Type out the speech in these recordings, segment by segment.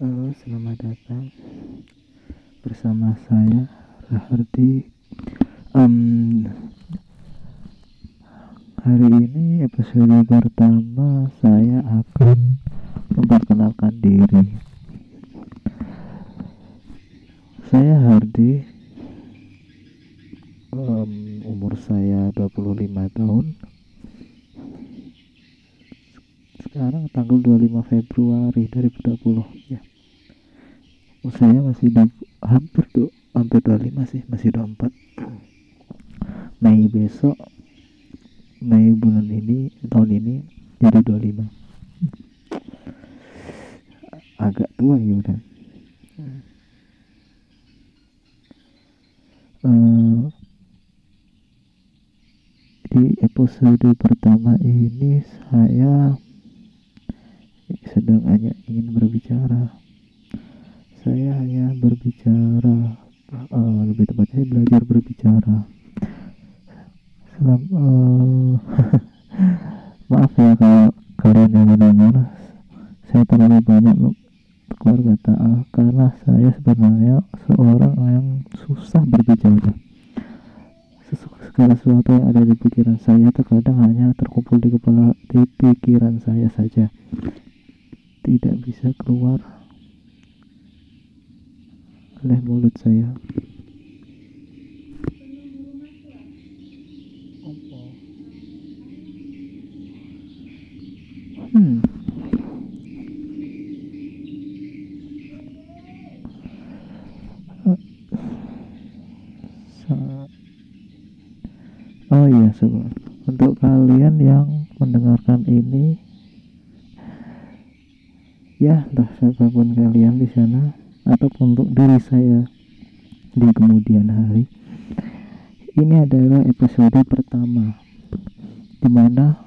Halo, selamat datang bersama saya Rahardi. Um, hari ini episode pertama saya akan memperkenalkan diri. Saya Hardi. Um, umur saya 25 tahun. Sekarang tanggal 25 Februari 2020 ya saya masih di hampir tuh hampir 25 sih masih 24 Mei besok Mei bulan ini tahun ini jadi 25 agak tua ya udah. Uh, di episode pertama ini saya sedang hanya ingin berbicara saya hanya berbicara uh, lebih tepatnya belajar berbicara. Selam, uh, maaf ya kalau kalian yang mendengar saya terlalu banyak keluar kata uh, karena saya sebenarnya seorang yang susah berbicara. Segala sesuatu yang ada di pikiran saya terkadang hanya terkumpul di kepala di pikiran saya saja. Tidak bisa keluar oleh mulut saya. Hmm. Oh iya, sobat. Untuk kalian yang mendengarkan ini, ya entah siapa pun kalian di sana, ataupun untuk diri saya di kemudian hari. Ini adalah episode pertama di mana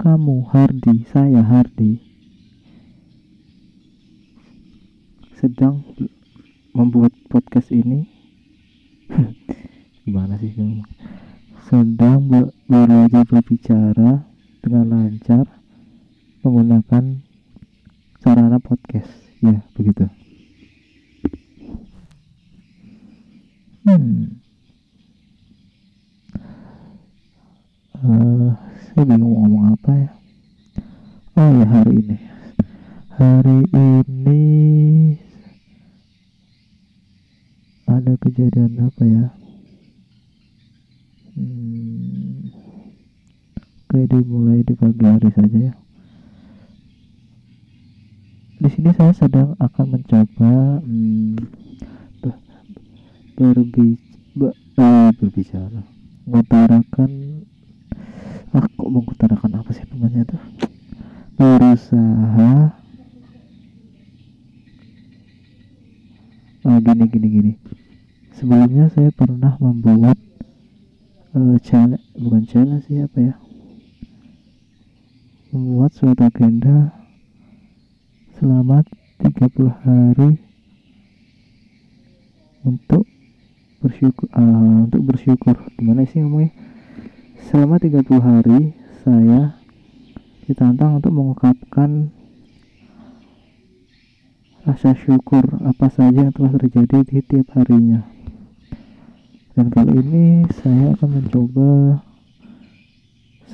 kamu Hardi saya Hardi sedang membuat podcast ini. Gimana sih kamu? Sedang belajar berbicara dengan lancar menggunakan sarana podcast. Ya begitu hmm. Uh, saya bingung ngomong apa ya. Oh ya hari ini. Hari ini ada kejadian apa ya? Hmm, oke dimulai di pagi hari saja ya. Di sini saya sedang akan mencoba hmm, berbicara eh, berbicara. Mengutarakan ah kok mengutarakan apa sih namanya tuh? Berusaha. Oh, gini gini gini. Sebelumnya saya pernah membuat uh, challenge bukan challenge sih apa ya? Membuat suatu agenda selama 30 hari untuk bersyukur uh, untuk bersyukur. Gimana sih ngomongnya? Selama 30 hari saya ditantang untuk mengungkapkan rasa syukur apa saja yang telah terjadi di tiap harinya. Dan kali ini saya akan mencoba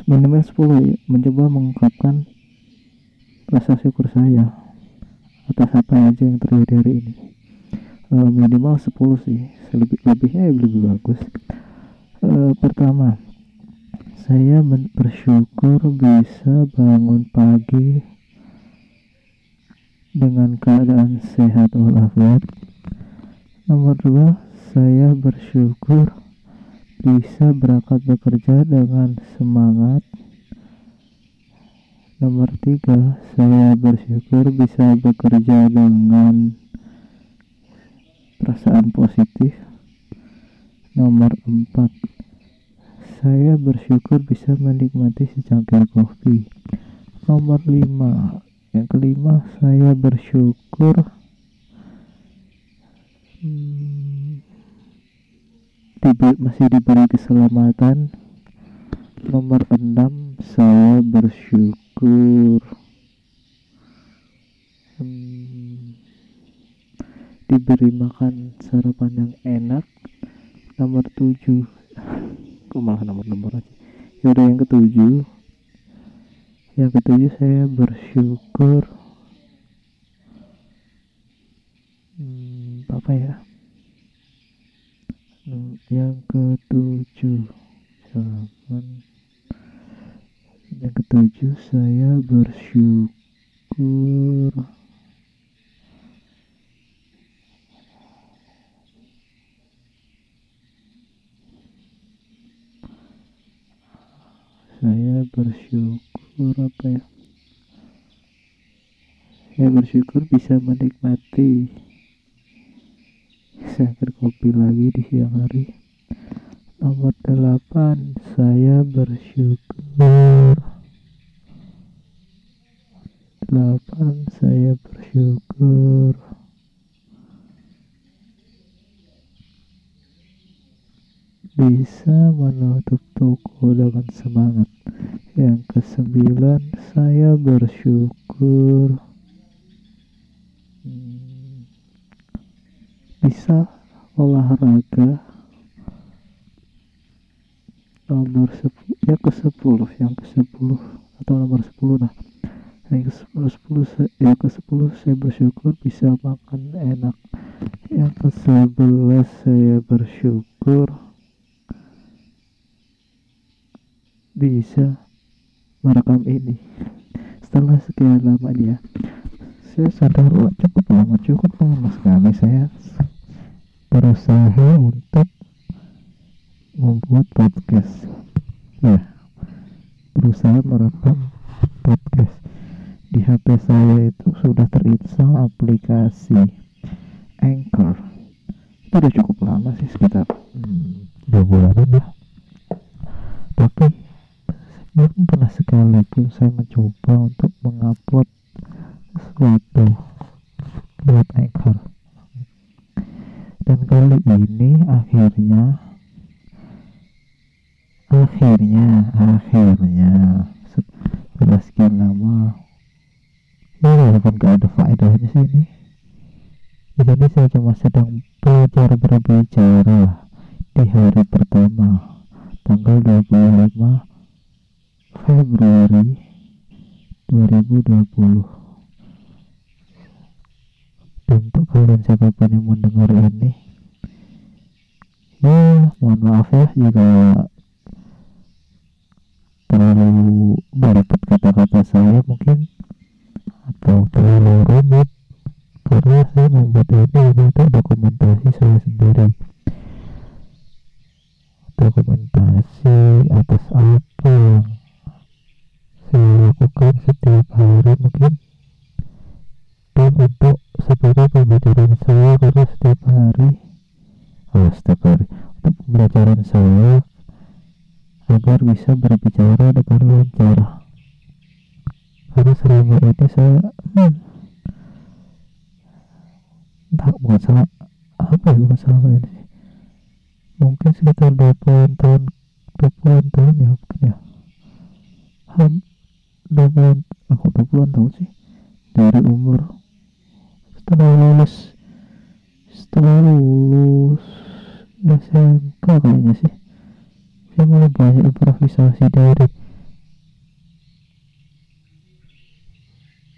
minimal 10 ya, mencoba mengungkapkan rasa syukur saya atas apa aja yang terjadi hari ini minimal 10 sih. Lebih lebihnya ya lebih bagus. Uh, pertama saya bersyukur bisa bangun pagi dengan keadaan sehat walafiat. Nomor dua saya bersyukur bisa berangkat bekerja dengan semangat. Nomor tiga saya bersyukur bisa bekerja dengan perasaan positif. Nomor 4 saya bersyukur bisa menikmati secangkir kopi. Nomor 5 yang kelima saya bersyukur hmm, masih diberi keselamatan. Nomor 6 saya bersyukur diberi makan sarapan yang enak. Nomor tujuh. Kok malah nomor-nomor aja? Ya udah yang ketujuh. Yang ketujuh saya bersyukur. Hmm, apa ya? Hmm, yang ketujuh. Sarapan yang ketujuh saya bersyukur saya bersyukur apa ya? Saya bersyukur bisa menikmati saya berkopi lagi di siang hari. Nomor 8 saya bersyukur. 8 saya bersyukur bisa menutup toko dengan semangat. Yang kesembilan saya bersyukur. Hmm, bisa olahraga. Nomor 10 ya ke 10 yang ke 10 atau nomor 10 nah. Yang ke 10, 10 ya ke 10 saya bersyukur bisa makan enak. Yang ke 11 saya bersyukur bisa merekam ini. Setelah sekian lama ya saya sadar wah cukup lama cukup lama sekali saya berusaha untuk membuat podcast. Ya berusaha merekam podcast. Di HP saya itu sudah terinstall aplikasi Anchor. Itu udah cukup lama sih sekitar hmm, dua bulanan lah. Tapi belum pernah sekalipun saya mencoba untuk mengupload sesuatu lewat Anchor dan kali ini akhirnya akhirnya akhirnya setelah sekian lama ya walaupun gak ada faedahnya sih ini. Jadi saya cuma sedang belajar berbicara di hari pertama tanggal 25 Februari 2020 dan untuk kalian siapa pun yang mendengar ini ya mohon maaf ya jika terlalu berlipat kata-kata saya. Mungkin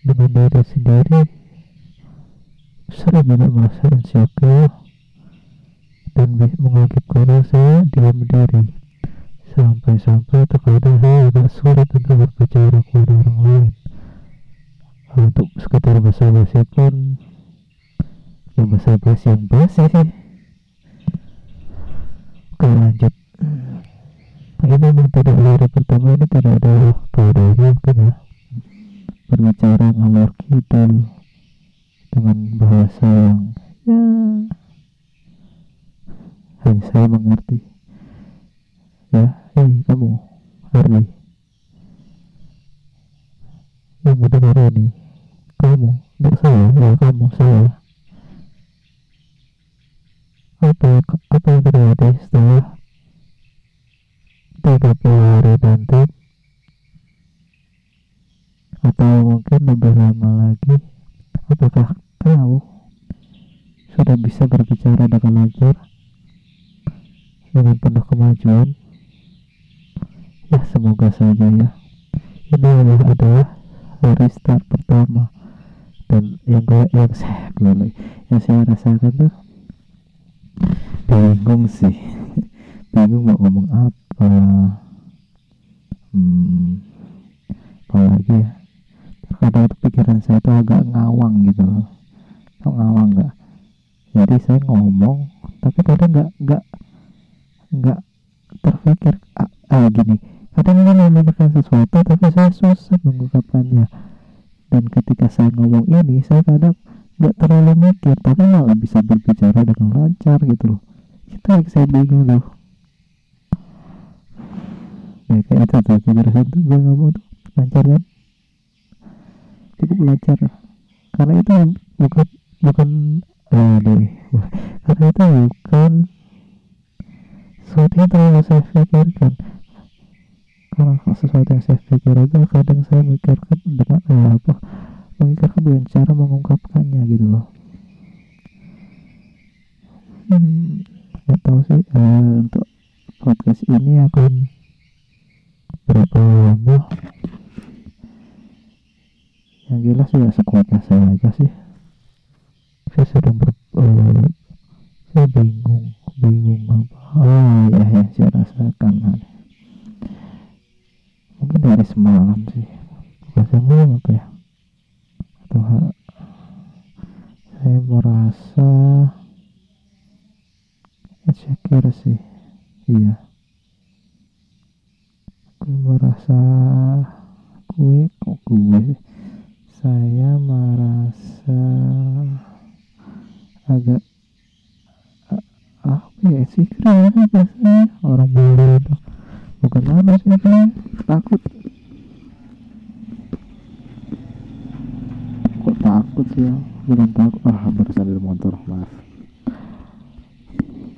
dengan diri sendiri sering banget merasa insecure dan mengakibatkan saya diam diri sampai-sampai terkadang saya agak sulit untuk berbicara kepada orang lain. Untuk sekedar bahasa basi pun ya bahasa basi yang basi sih. Oke lanjut. Ini memang tidak hari pertama ini tidak ada padanya mungkin ya berbicara ngalor kidul dengan bahasa yang ya hanya saya mengerti. Ya hei kamu Harley. Yang mendengar ini kamu tidak saya ya kamu saya. Apa apa yang terjadi setelah 30 hari nanti atau mungkin lebih lama lagi apakah kau sudah bisa berbicara dengan lancar? Dengan penuh kemajuan? Ya semoga saja ya. Ini adalah restart pertama dan yang gue yang saya gue yang saya rasakan tuh bingung sih. Bingung mau ngomong apa. Hmm, apalagi ya terkadang itu pikiran saya tuh agak ngawang gitu loh. Tau ngawang nggak? Jadi saya ngomong tapi kadang nggak nggak nggak terpikir ah, ah gini. Kadang ingin memikirkan sesuatu tapi saya susah mengungkapkannya. Dan ketika saya ngomong ini saya kadang nggak terlalu mikir tapi malah bisa berbicara dengan lancar gitu loh. Itu yang saya bingung loh ya kayak itu tuh penjelasan tuh gue ngomong tuh lancar kan cukup lancar karena itu bukan bukan deh karena itu bukan sesuatu yang terlalu saya pikirkan. Karena sesuatu yang saya pikir itu kadang saya mikirkan dengan eh, apa memikirkan dengan cara mengungkapkannya gitu loh. Hmm, nggak tahu sih eh, untuk podcast ini akan berapa lama yang jelas ya sekuatnya saya aja sih. Saya sedang ber uh, saya bingung bingung apa. Oh ya yang saya rasakan mungkin dari semalam sih. Bukan semalam apa ya? Atau ha, saya merasa insecure sih iya. Gue merasa gue kok gue saya merasa agak apa ya sih keren biasanya orang bule itu bukan apa sih kan takut kok takut sih ya bukan takut ah barusan dari motor maaf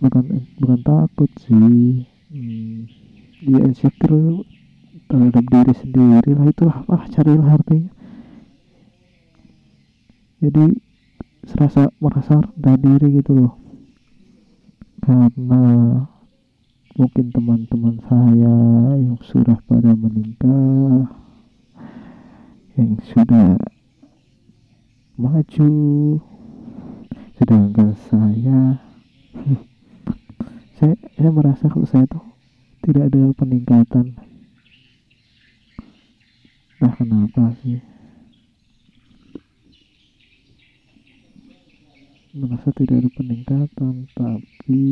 bukan bukan takut sih hmm, dia insecure terhadap diri sendiri lah itu ah carilah artinya jadi serasa merasa rendah diri gitu loh. Karena mungkin teman-teman saya yang sudah pada menikah yang sudah maju sedangkan saya saya saya merasa kalau saya tuh tidak ada peningkatan. Nah kenapa sih merasa tidak ada peningkatan tapi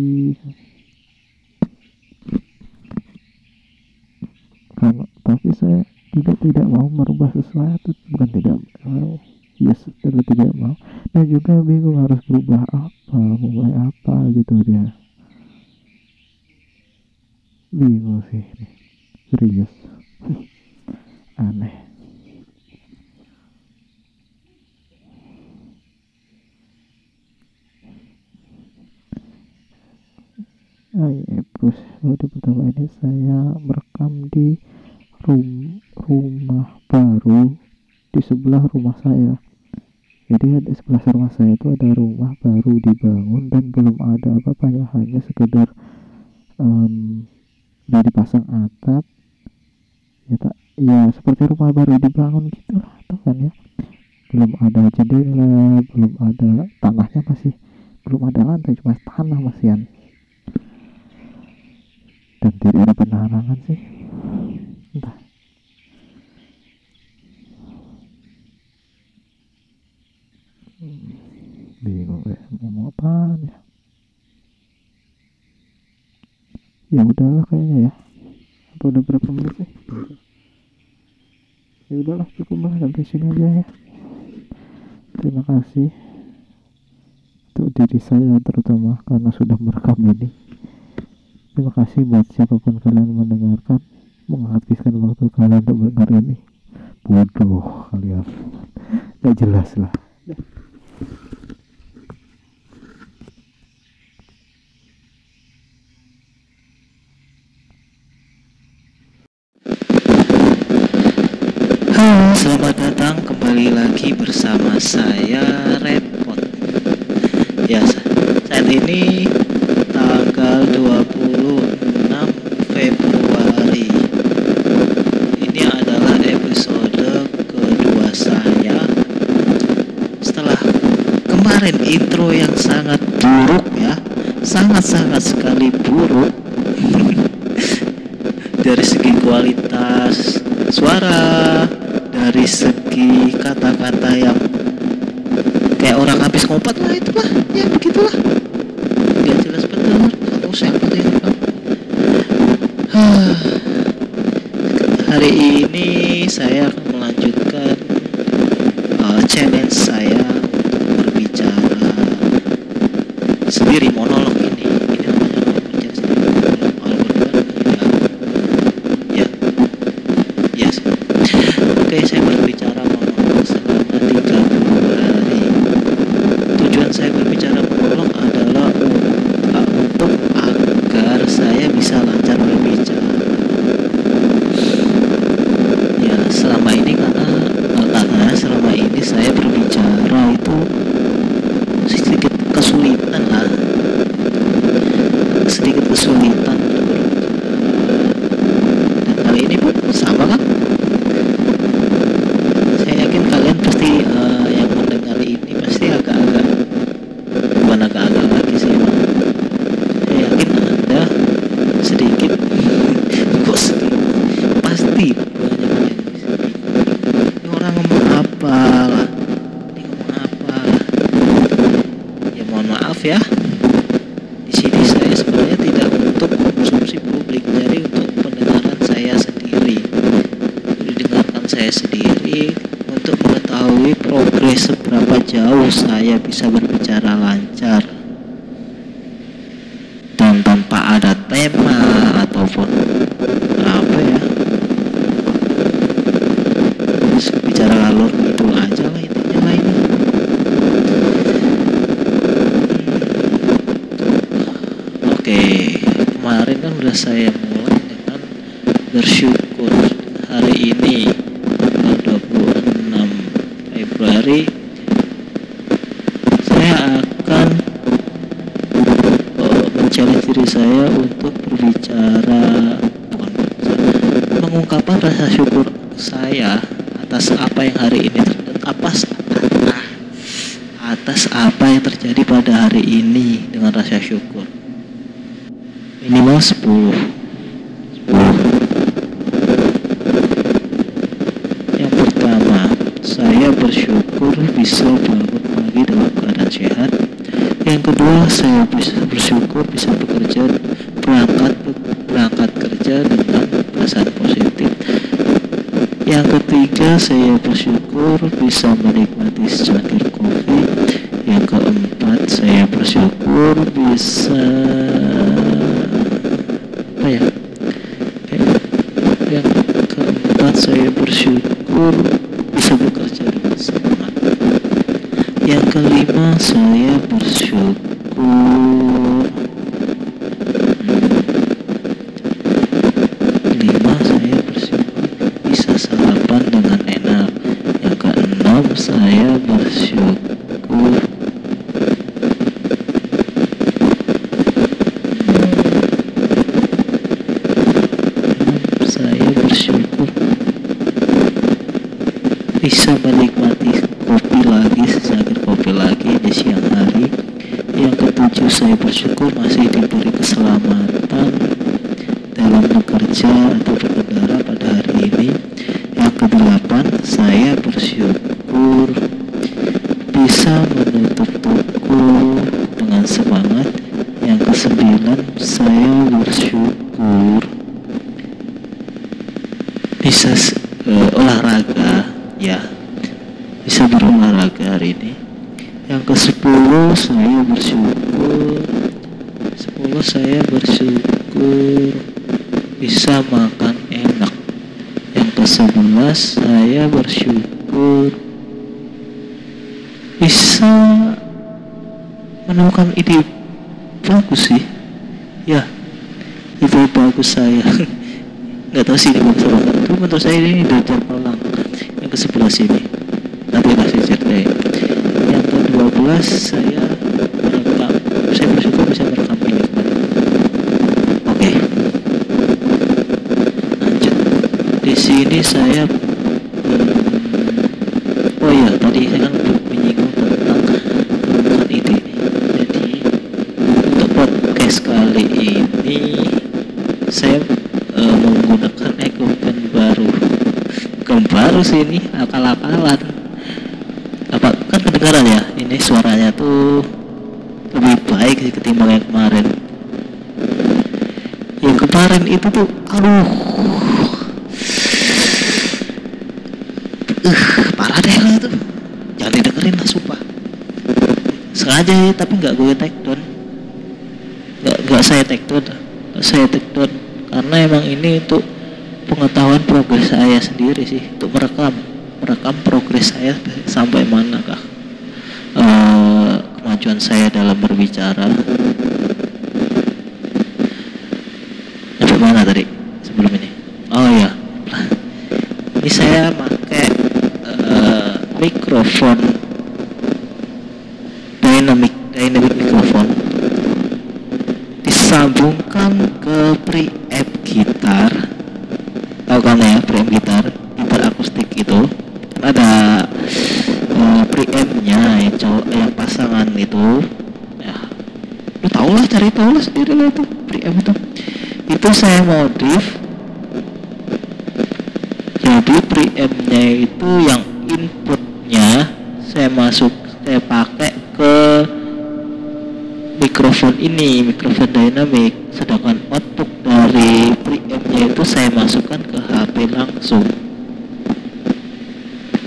karena tapi saya juga tidak mau merubah sesuatu bukan tidak mau. Ya yes, tidak mau. Dan juga bingung harus berubah apa mulai apa gitu dia. Bingung sih serius bos baru pertama ini saya merekam di rum rumah baru di sebelah rumah saya. Jadi di sebelah rumah saya itu ada rumah baru dibangun dan belum ada apa-apanya hanya sekedar um, udah dipasang atap. Ya tak ya seperti rumah baru dibangun gitu lah tuh kan ya? Belum ada jendela belum ada tanahnya masih belum ada lantai cuma tanah masian dan tidak ada penerangan sih. Entah. Bingung ya mau apa ya? Ya udahlah kayaknya ya. Apa udah berapa menit sih? Ya udahlah cukup lah sampai sini aja ya. Terima kasih untuk diri saya terutama karena sudah merekam ini Terima kasih buat siapa pun kalian mendengarkan. Menghabiskan waktu kalian untuk mendengar ini. Bodoh kalian. Gak jelas lah. Halo, selamat datang kembali lagi bersama saya Repot. Ya, saat ini tanggal 26 Februari. Ini adalah episode kedua saya setelah intro yang sangat buruk ya, sangat-sangat sekali buruk. Dari segi kualitas suara, dari segi kata-kata yang kayak orang habis ngopat lah itu lah ya begitulah nggak jelas betul atau siapa tuh yang rekam hari ini saya akan melanjutkan uh, challenge saya untuk berbicara sendiri monolog ini ini namanya berbicara sendiri monolog kalau berdua ya ya yes. oke saya berbicara monolog selama 30 hari tujuan saya berbicara monolog adalah uh, untuk agar saya bisa lancar berbicara ya selama ini karena uh, karena selama ini saya berbicara itu sedikit kesulitan lah sedikit kesulitan untuk berbicara dan kali ini pun sama kan saya yakin kalian pasti uh, yang mendengar ini pasti agak-agak bukan agak-agak lagi sih emang saya yakin anda sedikit kok sedikit pasti banyak yang sedikit ini orang ngomong apa lah ini ngomong apa lah ya mohon maaf ya di sini saya sebenarnya tidak untuk konsumsi publik jadi untuk pendengaran saya sendiri didengarkan saya sendiri untuk mengetahui progres seberapa jauh saya bisa berbicara lancar dan tanpa ada tema ataupun apa ya Terus bicara ngalur gitu aja lah intinya lah ini Hmm. oke kemarin kan udah saya mulai dengan bersyukur hari ini tanggal 26 Februari saya akan uh, mencari diri saya untuk berbicara bukan berbicara, mengungkapkan rasa syukur saya atas apa yang hari ini ter- atas atas apa yang terjadi pada hari ini dengan rasa syukur minimal 10 10 yang pertama saya bersyukur bisa bangun pagi dalam keadaan sehat. Yang kedua saya bisa bersyukur bisa bekerja berangkat berangkat kerja dengan perasaan positif. Yang ketiga saya bersyukur bisa menikmati secangkir kopi. Yang keempat saya bersyukur bisa apa ya? Yang, keempat saya bersyukur bisa bekerja dengan semangat yang kelima saya bersyukur. Lima saya bersyukur. Bisa sarapan dengan enak. Yang keenam saya bersyukur. Saya bersyukur. Bisa menikmati kopi lagi secangkir kopi lagi di siang hari. Yang ketujuh saya bersyukur masih diberi keselamatan dalam bekerja atau berkendara pada hari ini. Yang kedelapan saya bersyukur bisa menutup toko dengan semangat. Yang kesembilan saya bersyukur bisa uh, olahraga ya bisa berolahraga hari ini? Yang ke sepuluh saya bersyukur. Sepuluh saya bersyukur bisa makan enak. Yang ke sebelas saya bersyukur bisa menemukan ide bagus sih. Ya ide bagus saya. Nggak tahu sih ini bagus apa menurut saya ini daftar pelang yang ke sebelah sini yang ke 12 saya saya bersyukur bisa merekam ini oke. Lanjut. Di sini saya hmm, oh iya tadi saya kan menyinggung tentang pembukaan ide jadi untuk podcast kali ini saya eh, menggunakan equipment baru. Bukan baru sih ini akal-akalan apa kan kedengaran ya ini suaranya tuh lebih baik sih ketimbang yang kemarin. Yang kemarin itu tuh aduh. Uh, parah deh lah itu. Jangan didengerin lah sumpah. Sengaja ya tapi nggak gue take down. Nggak nggak saya take down. Nggak saya take down. Karena emang ini untuk pengetahuan progres saya sendiri sih. Untuk merekam merekam progres saya sampai manakah. eh kemajuan saya dalam berbicara. Sampai mana tadi? Sebelum ini? Oh ya ini saya pakai eh, mikrofon dynamic dynamic mikrofon disambungkan ke preamp gitar tahu kan ya preamp gitar gitar akustik itu ada uh, preampnya yang cowok yang pasangan itu ya lu tau lah cari tahu lah sendiri lah itu preamp itu. Itu saya modif. Jadi preampnya itu yang inputnya saya masuk saya pakai ke mikrofon ini mikrofon dynamic. Sedangkan output dari preampnya itu saya masukkan ke HP langsung.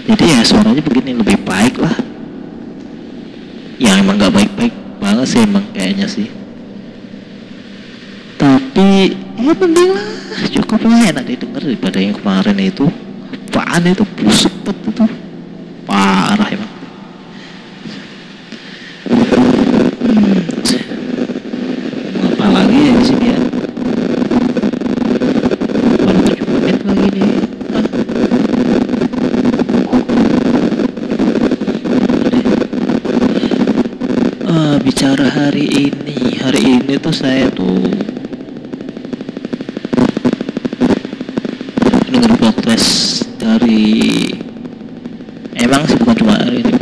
Jadi ya suaranya begini lebih baik lah. Ya emang nggak baik-baik banget sih emang kayaknya sih ya mending lah cukup lah enak didengar daripada yang kemarin itu. Apaan itu? Busuk banget itu. Parah emang Hmm. Mau apa lagi ya di sini ya baru tujuh menit lagi nih Ah. Eh, bicara hari ini hari ini tuh saya tuh dengar podcast dari emang sih bukan cuma hari ini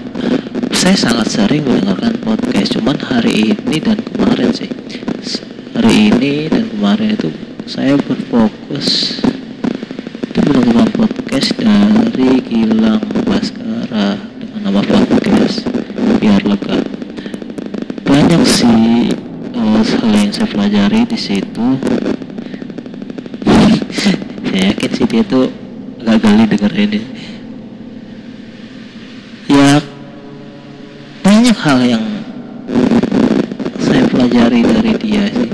saya sangat sering mendengarkan podcast cuman hari ini dan kemarin sih S- ini dan kemarin itu saya berfokus. Itu mendengarkan podcast dari Gilang Baskara dengan nama podcast. Biar lega. Banyak sih eh, hal yang saya pelajari di situ. Saya yakin sih dia tuh gak geli ini. Ya banyak hal yang saya pelajari dari dia sih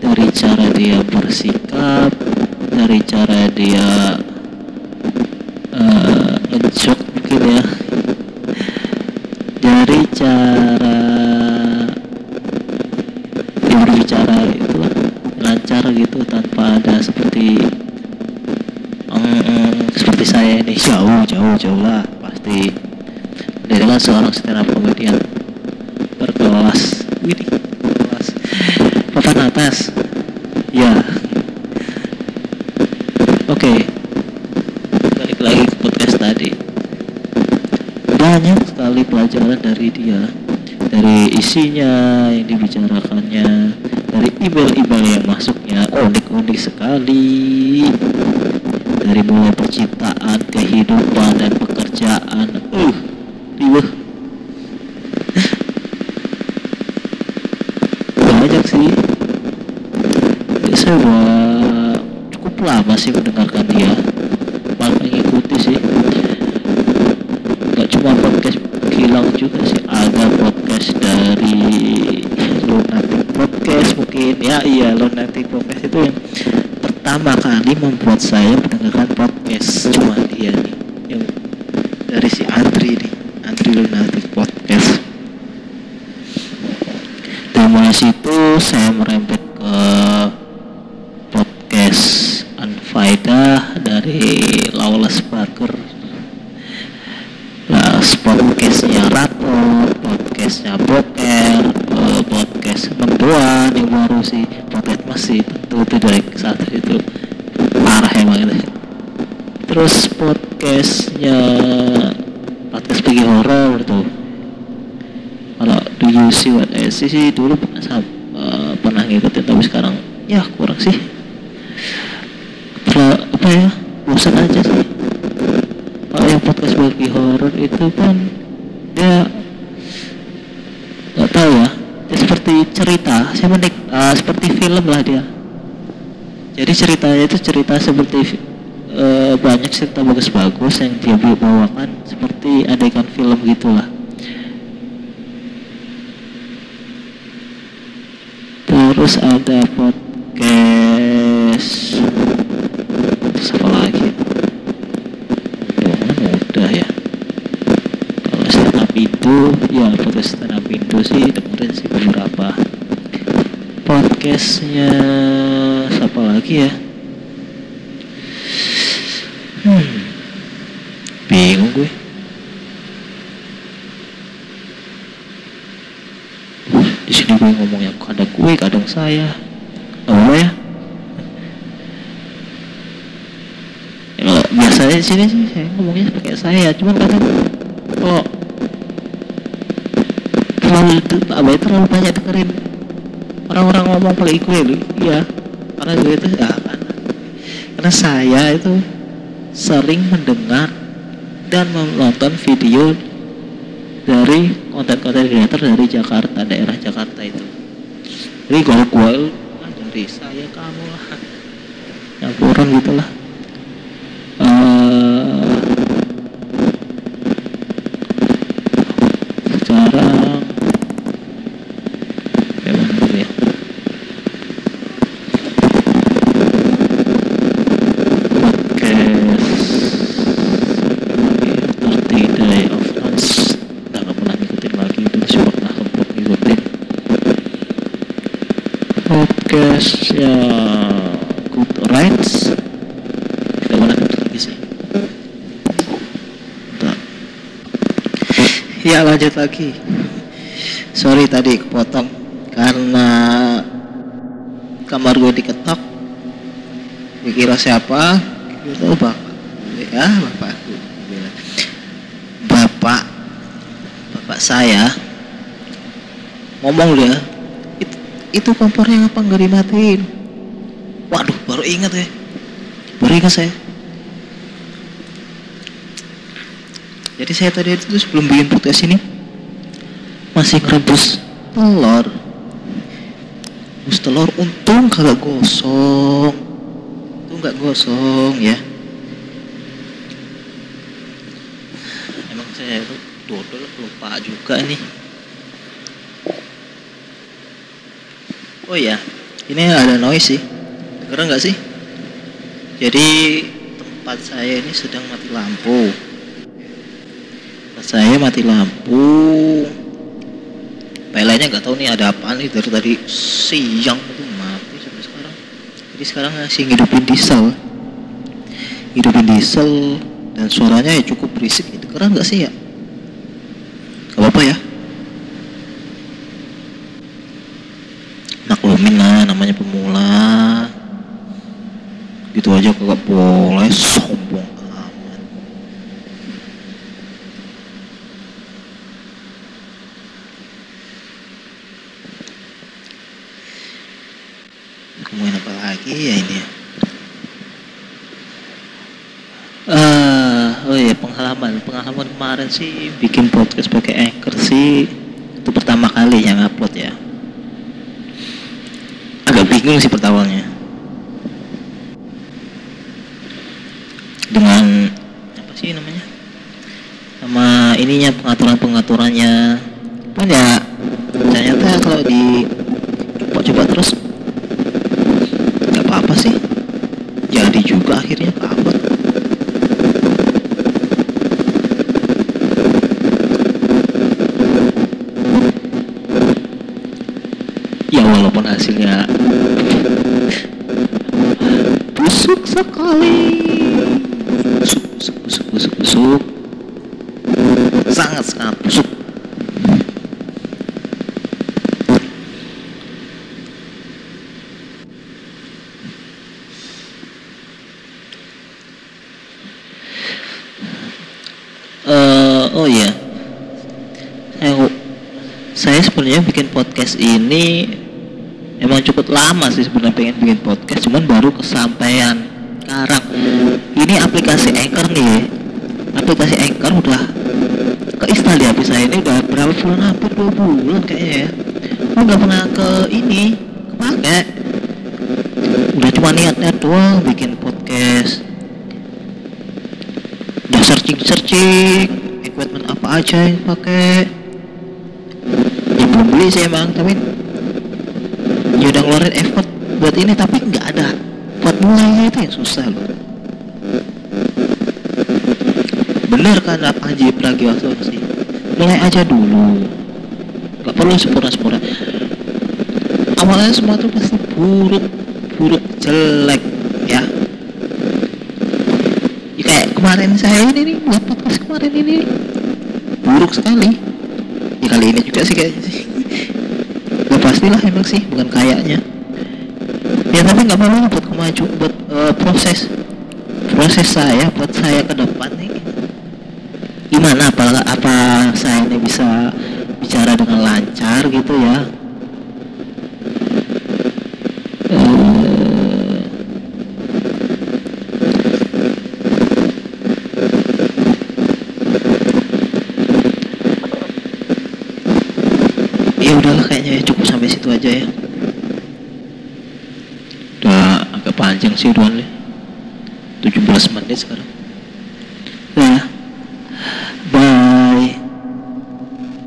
dari cara dia bersikap dari cara dia eh, ngejok mungkin ya dari cara dia berbicara itu lancar gitu tanpa ada seperti mm, seperti saya ini jauh jauh jauh lah pasti dia kan seorang stand up comedian berkelas ini berkelas papan atas ya oke balik lagi ke podcast tadi banyak sekali pelajaran dari dia dari isinya yang dibicarakannya dari email-email yang masuknya unik-unik sekali. Dari mulai percintaan kehidupan dan pekerjaan. Uh riuh banyak sih. Ya, saya udah cukup lama sih mendengarkan dia malah mengikuti sih nggak cuma podcast Gilang juga sih ada podcast dari Lunatic Podcast mungkin ya iya Lunatic Podcast itu yang kali membuat saya mendengarkan podcast cuma dia nih. Yang dari si Andri nih Andri Lunatic Podcast. Dari mulai situ saya merembet ke podcast Anfaida dari Lawless Barker lah podcastnya Rato podcastnya Boker eh, podcast perempuan yang baru sih. Podcast masih tentu dari saat itu parah emang itu terus podcastnya podcast pergi horor tuh. Kalau do you see what I see sih dulu pernah uh, pernah ngikutin tapi sekarang ya kurang sih. Terlalu, apa ya bosan aja sih. Kalau yang podcast bagi horor itu kan dia nggak tahu ya. Dia seperti cerita saya menik uh, seperti film lah dia jadi ceritanya itu cerita seperti uh, banyak cerita bagus-bagus yang dia bawakan seperti adegan film gitulah. Terus ada podcast. Apa lagi? Oh, udah ya? Kalau stand up itu ya podcast stand up itu sih dengerin sih beberapa podcastnya lagi ya. Hmm. Bingung gue. Di sini gue ngomongnya kadang gue kadang saya. Apa ya? Ya biasanya di sini sih saya ngomongnya pakai saya cuman kadang kalau terlalu apa ya, terlalu banyak dengerin orang-orang ngomong pakai gue lu iya karena gue itu ya kan karena saya itu sering mendengar dan menonton video dari konten-konten kreator dari Jakarta daerah Jakarta itu. Jadi kalau gue ah, dari saya kamu lah campuran gitulah. Uh, sekarang podcast ya good rights pernah ngikutin lagi sih. Ya lanjut lagi. Sorry tadi kepotong. Karena kamar gue diketok. Dikira siapa? Itu bapak ya bapak aku. Bapak. Bapak saya. Ngomong dia itu, kompornya apa nggak dimatiin? Waduh baru ingat ya. Baru ingat saya. Jadi saya tadi itu sebelum bikin podcast ini masih ngerebus telur. Rebus telur untung kagak gosong. Untung nggak gosong ya. Emang saya itu dodol lupa juga nih oh ya ini ada noise sih. Dengeran nggak sih? Jadi tempat saya ini sedang mati lampu. Tempat saya mati lampu. PLN-nya nggak tahu nih ada apa nih dari tadi. Siang itu mati sampai sekarang. Jadi sekarang masih ngidupin diesel. Hidupin diesel dan suaranya ya cukup berisik itu keren nggak sih ya gak apa-apa ya maklumin lah namanya pemula aja kagak boleh sombong amat. Ngomongin apa lagi ya ini Eh, oh iya pengalaman. Pengalaman kemarin sih bikin podcast pakai anchor sih. Itu pertama kali yang upload ya. Agak bingung sih pertamanya dengan apa sih namanya sama ininya pengaturan pengaturannya kan ya ternyata kalau di coba-coba terus nggak apa-apa sih jadi juga akhirnya keupload ya walaupun hasilnya busuk sekali busuk busuk busuk busuk busuk sangat sangat busuk oh iya saya saya sebenarnya bikin podcast ini emang cukup lama sih sebenarnya pengen bikin podcast cuman baru kesampaian sekarang. Ini aplikasi Anchor nih aplikasi Anchor udah keinstal di saya ini udah berapa bulan? Hampir dua bulan kayaknya ya. Nggak pernah ke ini kepake udah cuma niatnya doang bikin podcast. Udah searching searching equipment apa aja yang pakai beli sih emang tapi ya udah ngeluarin effort buat ini tapi nggak ada buat mulainya itu yang susah loh. Bener kan apa Haji Pragiwaksono sih? Mulai aja dulu. Nggak perlu sempurna-sempurna awalnya semua tuh pasti buruk buruk jelek ya. Ya kayak kemarin saya ini nih buat podcast kemarin ini buruk sekali. Ya kali ini juga sih kayaknya sih pastilah emang sih. Bukan kayaknya. Ya tapi nggak apa-apa buat kemaju buat eh, proses. Proses saya buat saya ke depan nih. Gimana? Apa apa saya ini bisa bicara dengan lancar gitu ya Situ aja ya. Udah agak panjang sih udah 17 menit sekarang